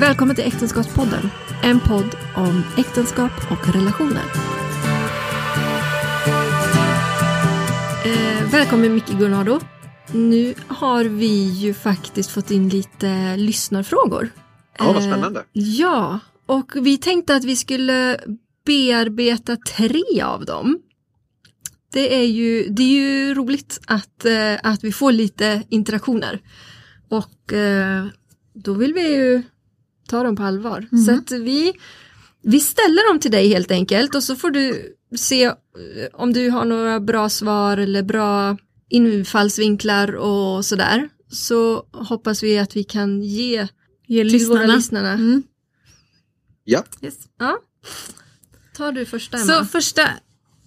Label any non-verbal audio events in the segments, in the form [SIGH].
Välkommen till Äktenskapspodden. En podd om äktenskap och relationer. Eh, välkommen Micke Gunnardo. Nu har vi ju faktiskt fått in lite lyssnarfrågor. Ja, vad spännande. Eh, ja, och vi tänkte att vi skulle bearbeta tre av dem. Det är ju, det är ju roligt att, eh, att vi får lite interaktioner. Och eh, då vill vi ju ta dem på allvar. Mm. Så att vi, vi ställer dem till dig helt enkelt och så får du se eh, om du har några bra svar eller bra infallsvinklar och sådär. Så hoppas vi att vi kan ge Ge till våra lyssnarna. lyssnarna. Mm. Ja, Yes. Ja. Tar du första Emma? Så första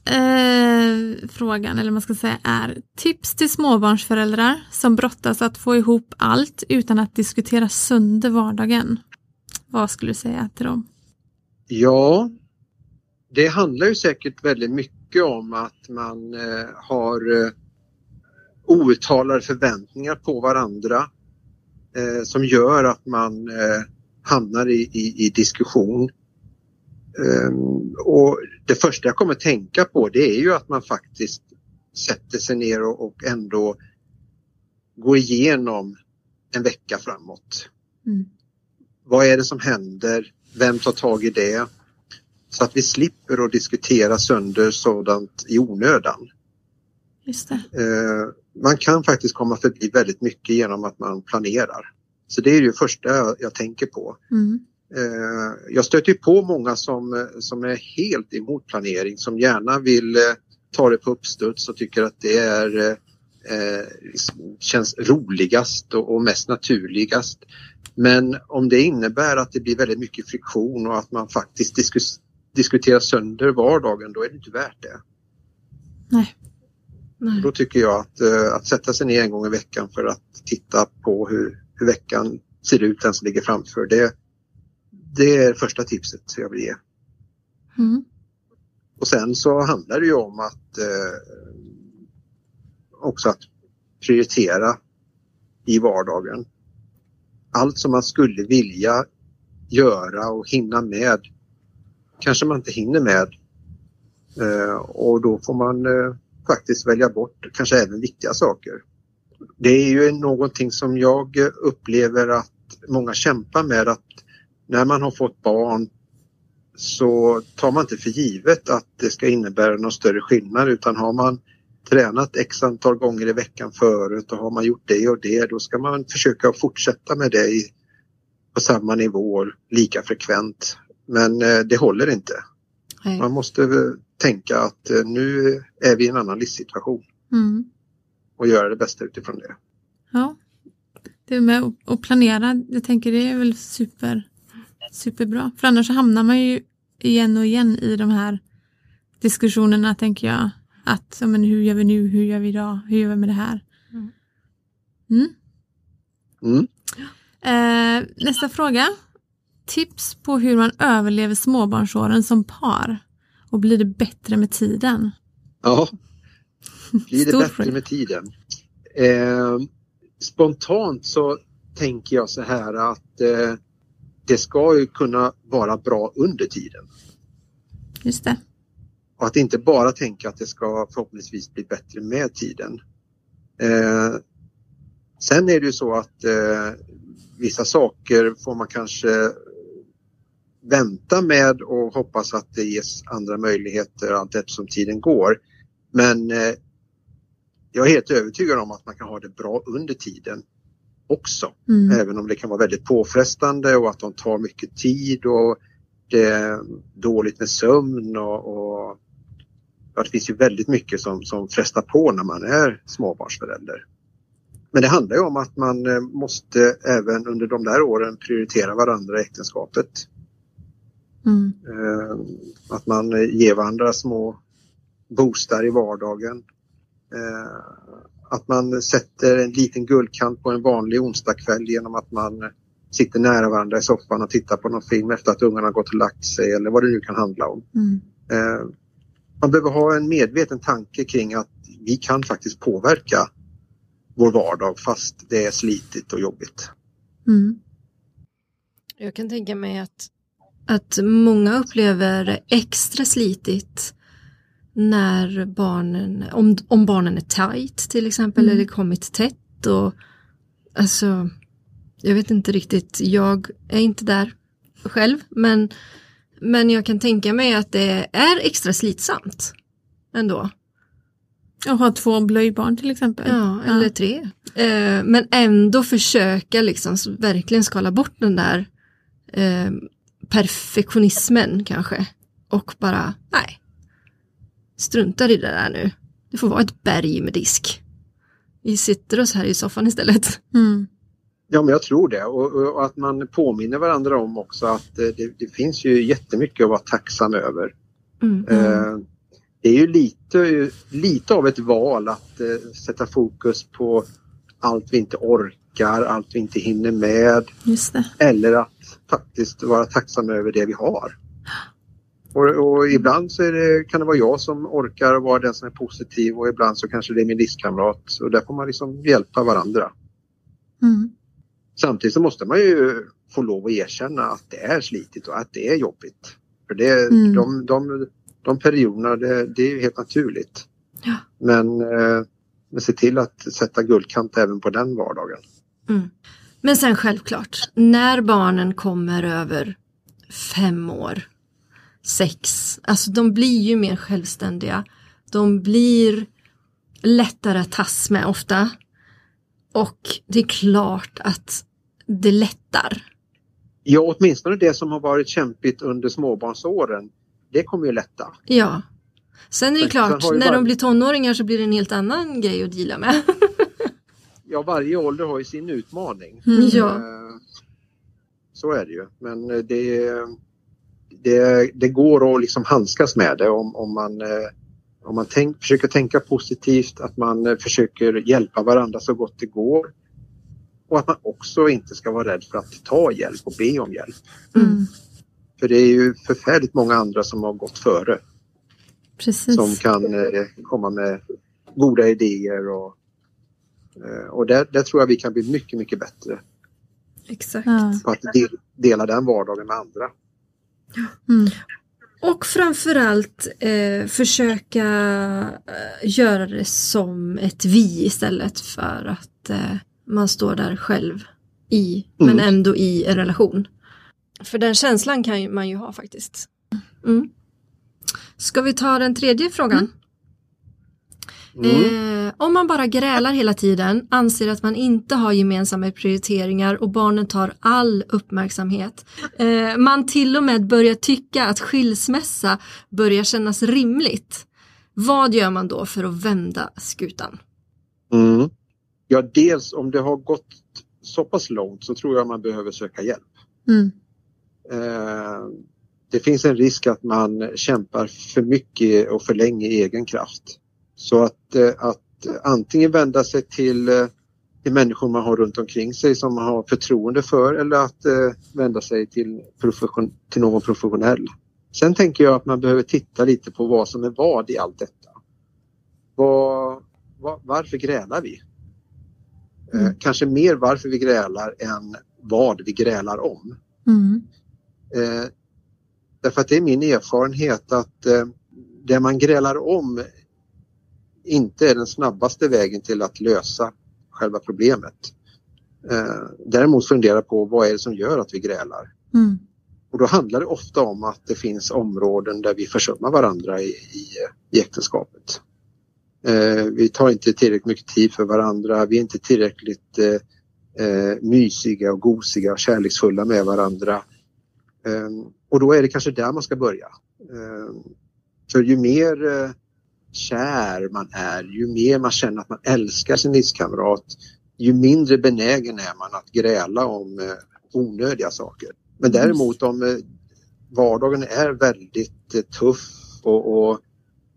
eh, frågan, eller man ska säga, är tips till småbarnsföräldrar som brottas att få ihop allt utan att diskutera sönder vardagen. Vad skulle du säga till dem? ja, det handlar ju säkert väldigt mycket om att man eh, har eh, outtalade förväntningar på varandra eh, som gör att man hamnar i, i, i diskussion. Ehm, och det första jag kommer tänka på det är ju att man faktiskt sätter sig ner och, och ändå går igenom en vecka framåt. Mm. Vad är det som händer? Vem tar tag i det? Så att vi slipper att diskutera sönder sådant i onödan. Just det. Eh, man kan faktiskt komma förbi väldigt mycket genom att man planerar. Så det är det första jag, tänker på. Mm. Eh, jag stöter på många som, som är helt emot planering, som gärna vill eh, ta det på uppstuds och tycker att det är, känns roligast och, och mest naturligast. Men om det innebär att det blir väldigt mycket friktion och att man faktiskt diskus, diskuterar sönder vardagen, då är det inte värt det. Nej. Nej. Då tycker jag att, eh, att sätta sig ner en gång i veckan för att titta på hur, hur veckan ser ut, den som ligger framför. Det, det är första tipset jag vill ge. Mm. Och sen så handlar det ju om att eh, också att prioritera i vardagen. Allt som man skulle vilja göra och hinna med kanske man inte hinner med. Eh, och då får man eh, faktiskt välja bort kanske även viktiga saker. Det är ju någonting som jag upplever att många kämpar med att när man har fått barn så tar man inte för givet att det ska innebära någon större skillnad utan har man tränat x antal gånger i veckan förut och har man gjort det och det då ska man försöka fortsätta med det på samma nivå lika frekvent. Men eh, det håller inte. Nej. Man måste eh, tänka att eh, nu är vi i en annan livssituation Mm. och göra det bästa utifrån det. Ja. Det med att- planera, jag tänker det är väl super, superbra. För annars hamnar man ju igen och igen i de här diskussionerna, tänker jag. Att, ja, men hur gör vi nu, hur gör vi idag, hur gör vi med det här? Mm. Mm. Eh, nästa fråga. Tips på hur man överlever småbarnsåren som par och blir det bättre med tiden? Ja, blir det Stor bättre fråga. med tiden? Eh, spontant så tänker jag så här att eh, det ska ju kunna vara bra under tiden. Just det. Och att inte bara tänka att det ska förhoppningsvis bli bättre med tiden. Eh, sen är det ju så att eh, vissa saker får man kanske vänta med och hoppas att det ges andra möjligheter allt eftersom tiden går. Men eh, jag är helt övertygad om att man kan ha det bra under tiden också. Mm. Även om det kan vara väldigt påfrestande och att de tar mycket tid och det är dåligt med sömn och, och ja, det finns ju väldigt mycket som, som frestar på när man är småbarnsförälder. Men det handlar ju om att man eh, måste även under de där åren prioritera varandra i äktenskapet. Mm. Eh, Att man eh, ger varandra små boostar i vardagen. Att man sätter en liten guldkant på en vanlig onsdagkväll genom att man sitter nära varandra i soffan och tittar på någon film efter att ungarna gått och lagt sig eller vad det nu kan handla om. Mm. Man behöver ha en medveten tanke kring att vi kan faktiskt påverka vår vardag fast det är slitigt och jobbigt. Mm. Jag kan tänka mig att, att många upplever det extra slitigt när barnen, om, om barnen är tight till exempel Mm. eller kommit tätt och alltså jag vet inte riktigt, jag är inte där själv men, men jag kan tänka mig att det är extra slitsamt ändå. Och ha två blöjbarn till exempel. Ja, eller tre. Eh, men ändå försöka liksom verkligen skala bort den där eh, perfektionismen kanske. Och bara, nej. Struntar i det där nu. Det får vara ett berg med disk. Vi sitter oss här i soffan istället. Mm. Ja, men jag tror det och, och att man påminner varandra om också att eh, det, det finns ju jättemycket att vara tacksam över. Mm. Eh, Det är ju lite, lite av ett val att eh, sätta fokus på allt vi inte orkar, allt vi inte hinner med eller att faktiskt vara tacksam över det vi har. Och, och ibland så det, kan det vara jag som orkar vara den som är positiv och ibland så kanske det är min livskamrat. Och där får man liksom hjälpa varandra. Mm. Samtidigt så måste man ju få lov att erkänna att det är slitigt och att det är jobbigt. För det, Mm. de, de, de perioderna, det, det är ju helt naturligt. Ja. Men, eh, men se till att sätta guldkant även på den vardagen. Mm. Men sen självklart, när barnen kommer över fem år, sex, alltså de blir ju mer självständiga. De blir lättare att tas med ofta. Och det är klart att det lättar. Ja, åtminstone det som har varit kämpigt under småbarnsåren, det kommer ju lätta. Ja. Sen är det Sen- klart, när bara- de blir tonåringar så blir det en helt annan grej att deala med. [LAUGHS] Ja, varje ålder har ju sin utmaning. Mm. Ja. Eh, Så är det ju. Men eh, det, det, det går att liksom handskas med det om, om man, eh, om man tänk, försöker tänka positivt, att man eh, försöker hjälpa varandra så gott det går. Och att man också inte ska vara rädd för att ta hjälp och be om hjälp. Mm. För det är ju förfärligt många andra som har gått före Precis. som kan eh, komma med goda idéer och, eh, och där, där tror jag vi kan bli mycket, mycket bättre Exakt. På att del, dela den vardagen med andra. Mm. Och framförallt eh, försöka eh, göra det som ett vi istället för att eh, man står där själv i, Mm. men ändå i en relation. För den känslan kan man ju ha faktiskt. Mm. Ska vi ta den tredje frågan? Mm. Eh, om man bara grälar hela tiden, anser att man inte har gemensamma prioriteringar och barnen tar all uppmärksamhet. Eh, man till och med börjar tycka att skilsmässa börjar kännas rimligt. Vad gör man då för att vända skutan? Mm. Ja, dels om det har gått så pass långt så tror jag man behöver söka hjälp. Mm. Eh, det finns en risk att man kämpar för mycket och för länge i egen kraft. Så att, eh, att antingen vända sig till, eh, till människor man har runt omkring sig som man har förtroende för eller att eh, vända sig till, profession, till någon professionell. Sen tänker jag att man behöver titta lite på vad som är vad i allt detta. Vad, vad, varför grälar vi? Mm. kanske mer varför vi grälar än vad vi grälar om. Mm. Eh, därför att det är min erfarenhet att eh, det man grälar om inte är den snabbaste vägen till att lösa själva problemet. Eh, däremot fundera på vad är det som gör att vi grälar? Mm. Och då handlar det ofta om att det finns områden där vi försummar varandra i, i, i äktenskapet. Eh, vi tar inte tillräckligt mycket tid för varandra, vi är inte tillräckligt eh, eh, mysiga och gosiga och kärleksfulla med varandra. Och då är det kanske där man ska börja. För ju mer kär man är, ju mer man känner att man älskar sin livskamrat, ju mindre benägen är man att gräla om eh, onödiga saker. Men däremot om eh, vardagen är väldigt eh, tuff och, och,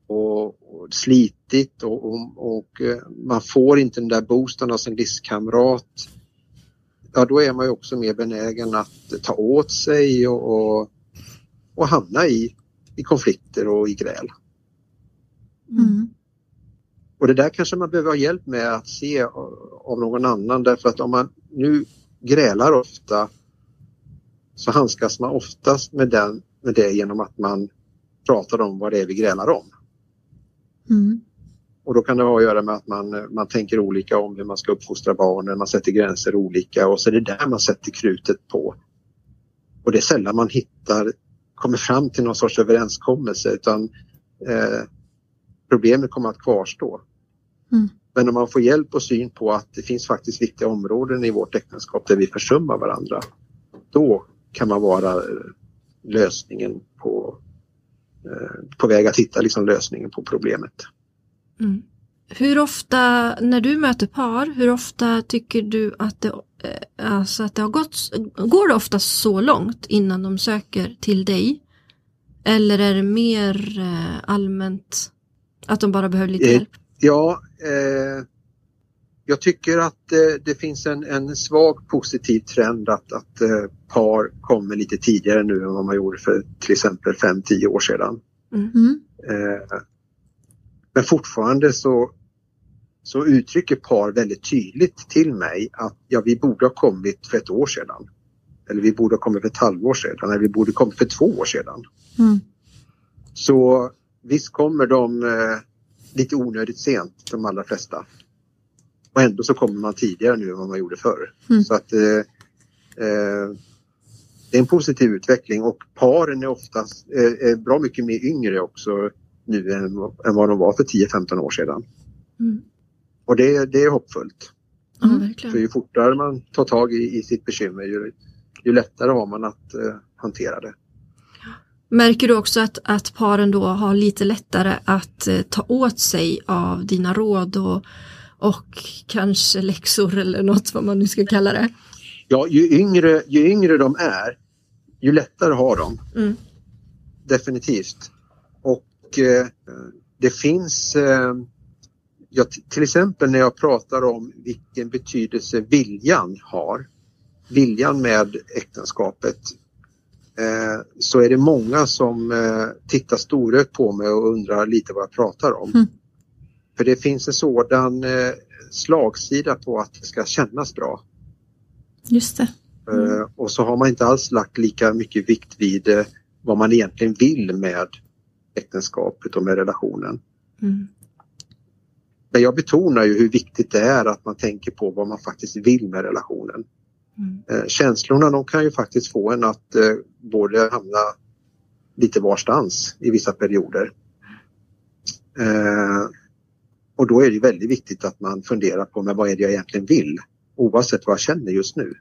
och, och slitigt och, och, och man får inte den där boosten av sin livskamrat. Ja, då är man ju också mer benägen att ta åt sig och, och, och hamna i, i konflikter och i gräl. Mm. Och det där kanske man behöver ha hjälp med att se av någon annan därför att om man nu grälar ofta så handskas man oftast med, den, med det genom att man pratar om vad det är vi grälar om. Mm. Och då kan det ha att göra med att man, man tänker olika om hur man ska uppfostra barnen, man sätter gränser olika och så är det där man sätter krutet på. Och det är sällan man hittar, kommer fram till någon sorts överenskommelse utan eh, problemet kommer att kvarstå. Mm. Men om man får hjälp och syn på att det finns faktiskt viktiga områden i vårt äktenskap där vi försummar varandra. Då kan man vara eh, lösningen på, eh, på väg att hitta liksom lösningen på problemet. Mm. Hur ofta, när du möter par, hur ofta tycker du att det, eh, alltså att det har gått, går det ofta så långt innan de söker till dig? Eller är det mer allmänt att de bara behöver lite Eh, hjälp? Ja, eh, jag tycker att eh, det finns en, en svag positiv trend att, att eh, par kommer lite tidigare nu än vad man gjorde för till exempel 5-10 år sedan. Mm. Eh, men fortfarande så, så uttrycker par väldigt tydligt till mig att ja, vi borde ha kommit för ett år sedan. Eller vi borde ha kommit för ett halvår sedan eller vi borde ha kommit för två år sedan. Mm. Så visst kommer de eh, lite onödigt sent, de allra flesta. Och ändå så kommer man tidigare nu än vad man gjorde förr. Mm. Så att eh, eh, det är en positiv utveckling och paren är oftast eh, är bra mycket mer yngre också nu än, än vad de var för 10-15 år sedan. Mm. Och det, det är hoppfullt. Mm. För ju fortare man tar tag i, i sitt bekymmer ju, ju lättare har man att hantera det. Märker du också att, att paren då har lite lättare att eh, ta åt sig av dina råd och, och kanske läxor eller något vad man nu ska kalla det? Ja, ju yngre, ju yngre de är, ju lättare har de. Mm. Definitivt. Och eh, det finns, eh, ja, till exempel när jag pratar om vilken betydelse viljan har, viljan med äktenskapet, så är det många som eh, tittar storögt på mig och undrar lite vad jag pratar om. Mm. För det finns en sådan eh, slagsida på att det ska kännas bra. Just det. Eh, och så har man inte alls lagt lika mycket vikt vid eh, vad man egentligen vill med äktenskapet och med relationen. Mm. Men jag betonar ju hur viktigt det är att man tänker på vad man faktiskt vill med relationen. Mm. Eh, känslorna de kan ju faktiskt få en att eh, både hamna lite varstans i vissa perioder. Eh, och då är det väldigt viktigt att man funderar på men vad är det jag egentligen vill? Oavsett vad jag känner just nu.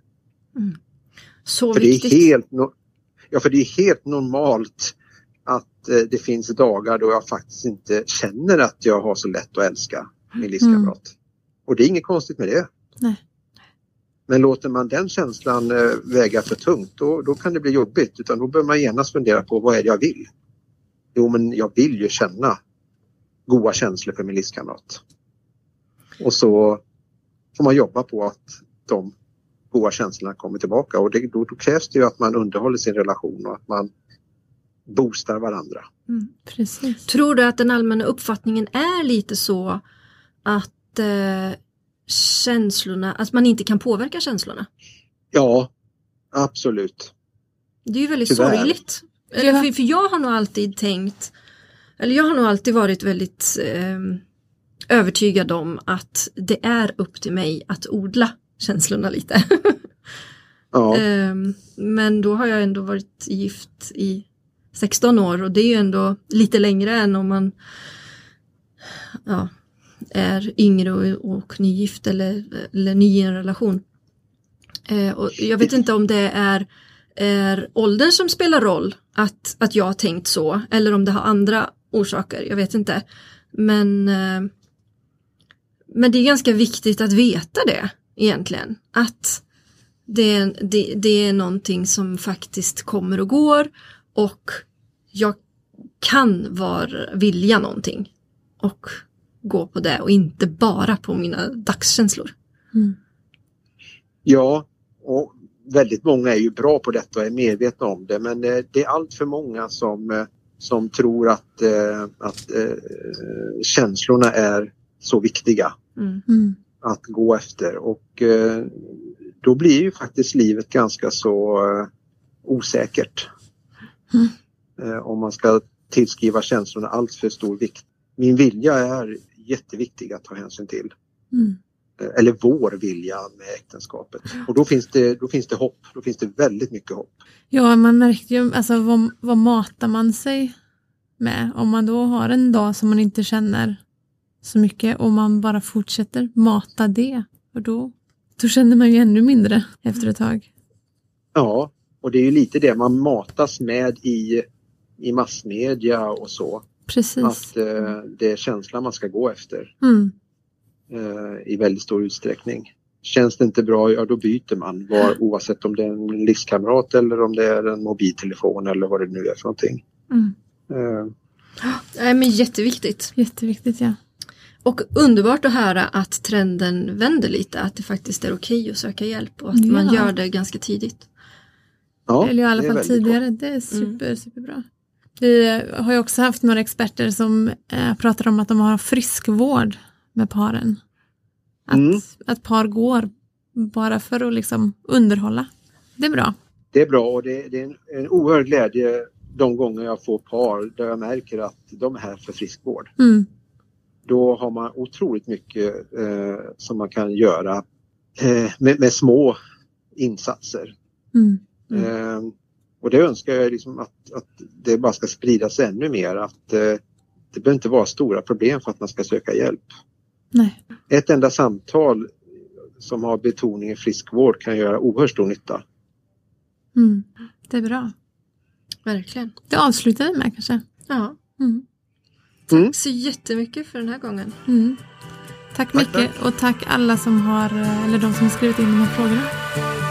Så För det, är viktigt. helt no- ja, för det är helt normalt att eh, det finns dagar då jag faktiskt inte känner att jag har så lätt att älska min livskamrat. Och det är inget konstigt med det. Nej. Men låter man den känslan eh, väga för tungt då, då kan det bli jobbigt. Utan då bör man genast fundera på vad är det jag vill? Jo men jag vill ju känna goda känslor för min livskamrat. Och så får man jobba på att de goda känslorna kommer tillbaka och det, då, då krävs det ju att man underhåller sin relation och att man boostar varandra. Mm. Precis. Tror du att den allmänna uppfattningen är lite så att eh, känslorna, att man inte kan påverka känslorna? Ja, absolut. Det är ju väldigt Tyvärr. sorgligt. Eller för, för jag har nog alltid tänkt, eller jag har nog alltid varit väldigt eh, övertygad om att det är upp till mig att odla känslorna lite. Ja, [LAUGHS] Ehm, Men då har jag ändå varit gift i 16 år och det är ju ändå lite längre än om man ja, är yngre och, och nygift eller, eller ny i en relation. Eh, och jag vet inte om det är, är åldern som spelar roll att, att jag har tänkt så eller om det har andra orsaker, jag vet inte. Men, eh, men det är ganska viktigt att veta det egentligen. Att det är, det, det är någonting som faktiskt kommer och går och jag kan var, vilja någonting och gå på det och inte bara på mina dagskänslor. Mm. ja, och väldigt många är ju bra på detta och är medvetna om det men eh, det är allt för många som, eh, som tror att, eh, att känslorna är så viktiga Mm. Mm. att gå efter och då blir ju faktiskt livet ganska så osäkert. Mm. Om man ska tillskriva känslorna allt för stor vikt. Min vilja är jätteviktig att ta hänsyn till. Mm. Eh, Eller vår vilja med äktenskapet. Och då finns det, då finns det hopp. Då finns det väldigt mycket hopp. Ja, man märker ju, alltså vad, vad matar man sig med? Om man då har en dag som man inte känner så mycket och man bara fortsätter mata det. Och då, då känner man ju ännu mindre efter ett tag. Ja, och det är ju lite det man matas med i, i massmedia och så. Precis. Att eh, det är känslan man ska gå efter Mm. eh, i väldigt stor utsträckning. Känns det inte bra, ja då byter man var, oavsett om det är en livskamrat eller om det är en mobiltelefon eller vad det nu är för någonting. Mm. Eh, Nej, men jätteviktigt. Jätteviktigt, ja. Och underbart att höra att trenden vänder lite, att det faktiskt är okej att söka hjälp och att man Ja. gör det ganska tidigt. ja, Eller i alla fall väldigt bra. tidigare. Det är super, superbra. Vi har ju också haft några experter som eh, pratar om att de har friskvård med paren. Att, Mm. att par går bara för att liksom underhålla. Det är bra. Det är bra och det, det är en, en oerhörd glädje de gånger jag får par där jag märker att de är här för friskvård. Mm. Då har man otroligt mycket eh, som man kan göra eh, med, med små insatser. Mm. Eh, och det önskar jag liksom att, att det bara ska spridas ännu mer. Att eh, det behöver inte vara stora problem för att man ska söka hjälp. Nej. Ett enda samtal som har betoning i friskvård kan göra oerhört stor nytta. Mm. Det är bra. Verkligen. Det avslutar vi med kanske. Ja. Mm. Tack Mm. så jättemycket för den här gången. Mm. Tack Tack, mycket och tack alla som har, eh, eller de som har skrivit in de här frågorna.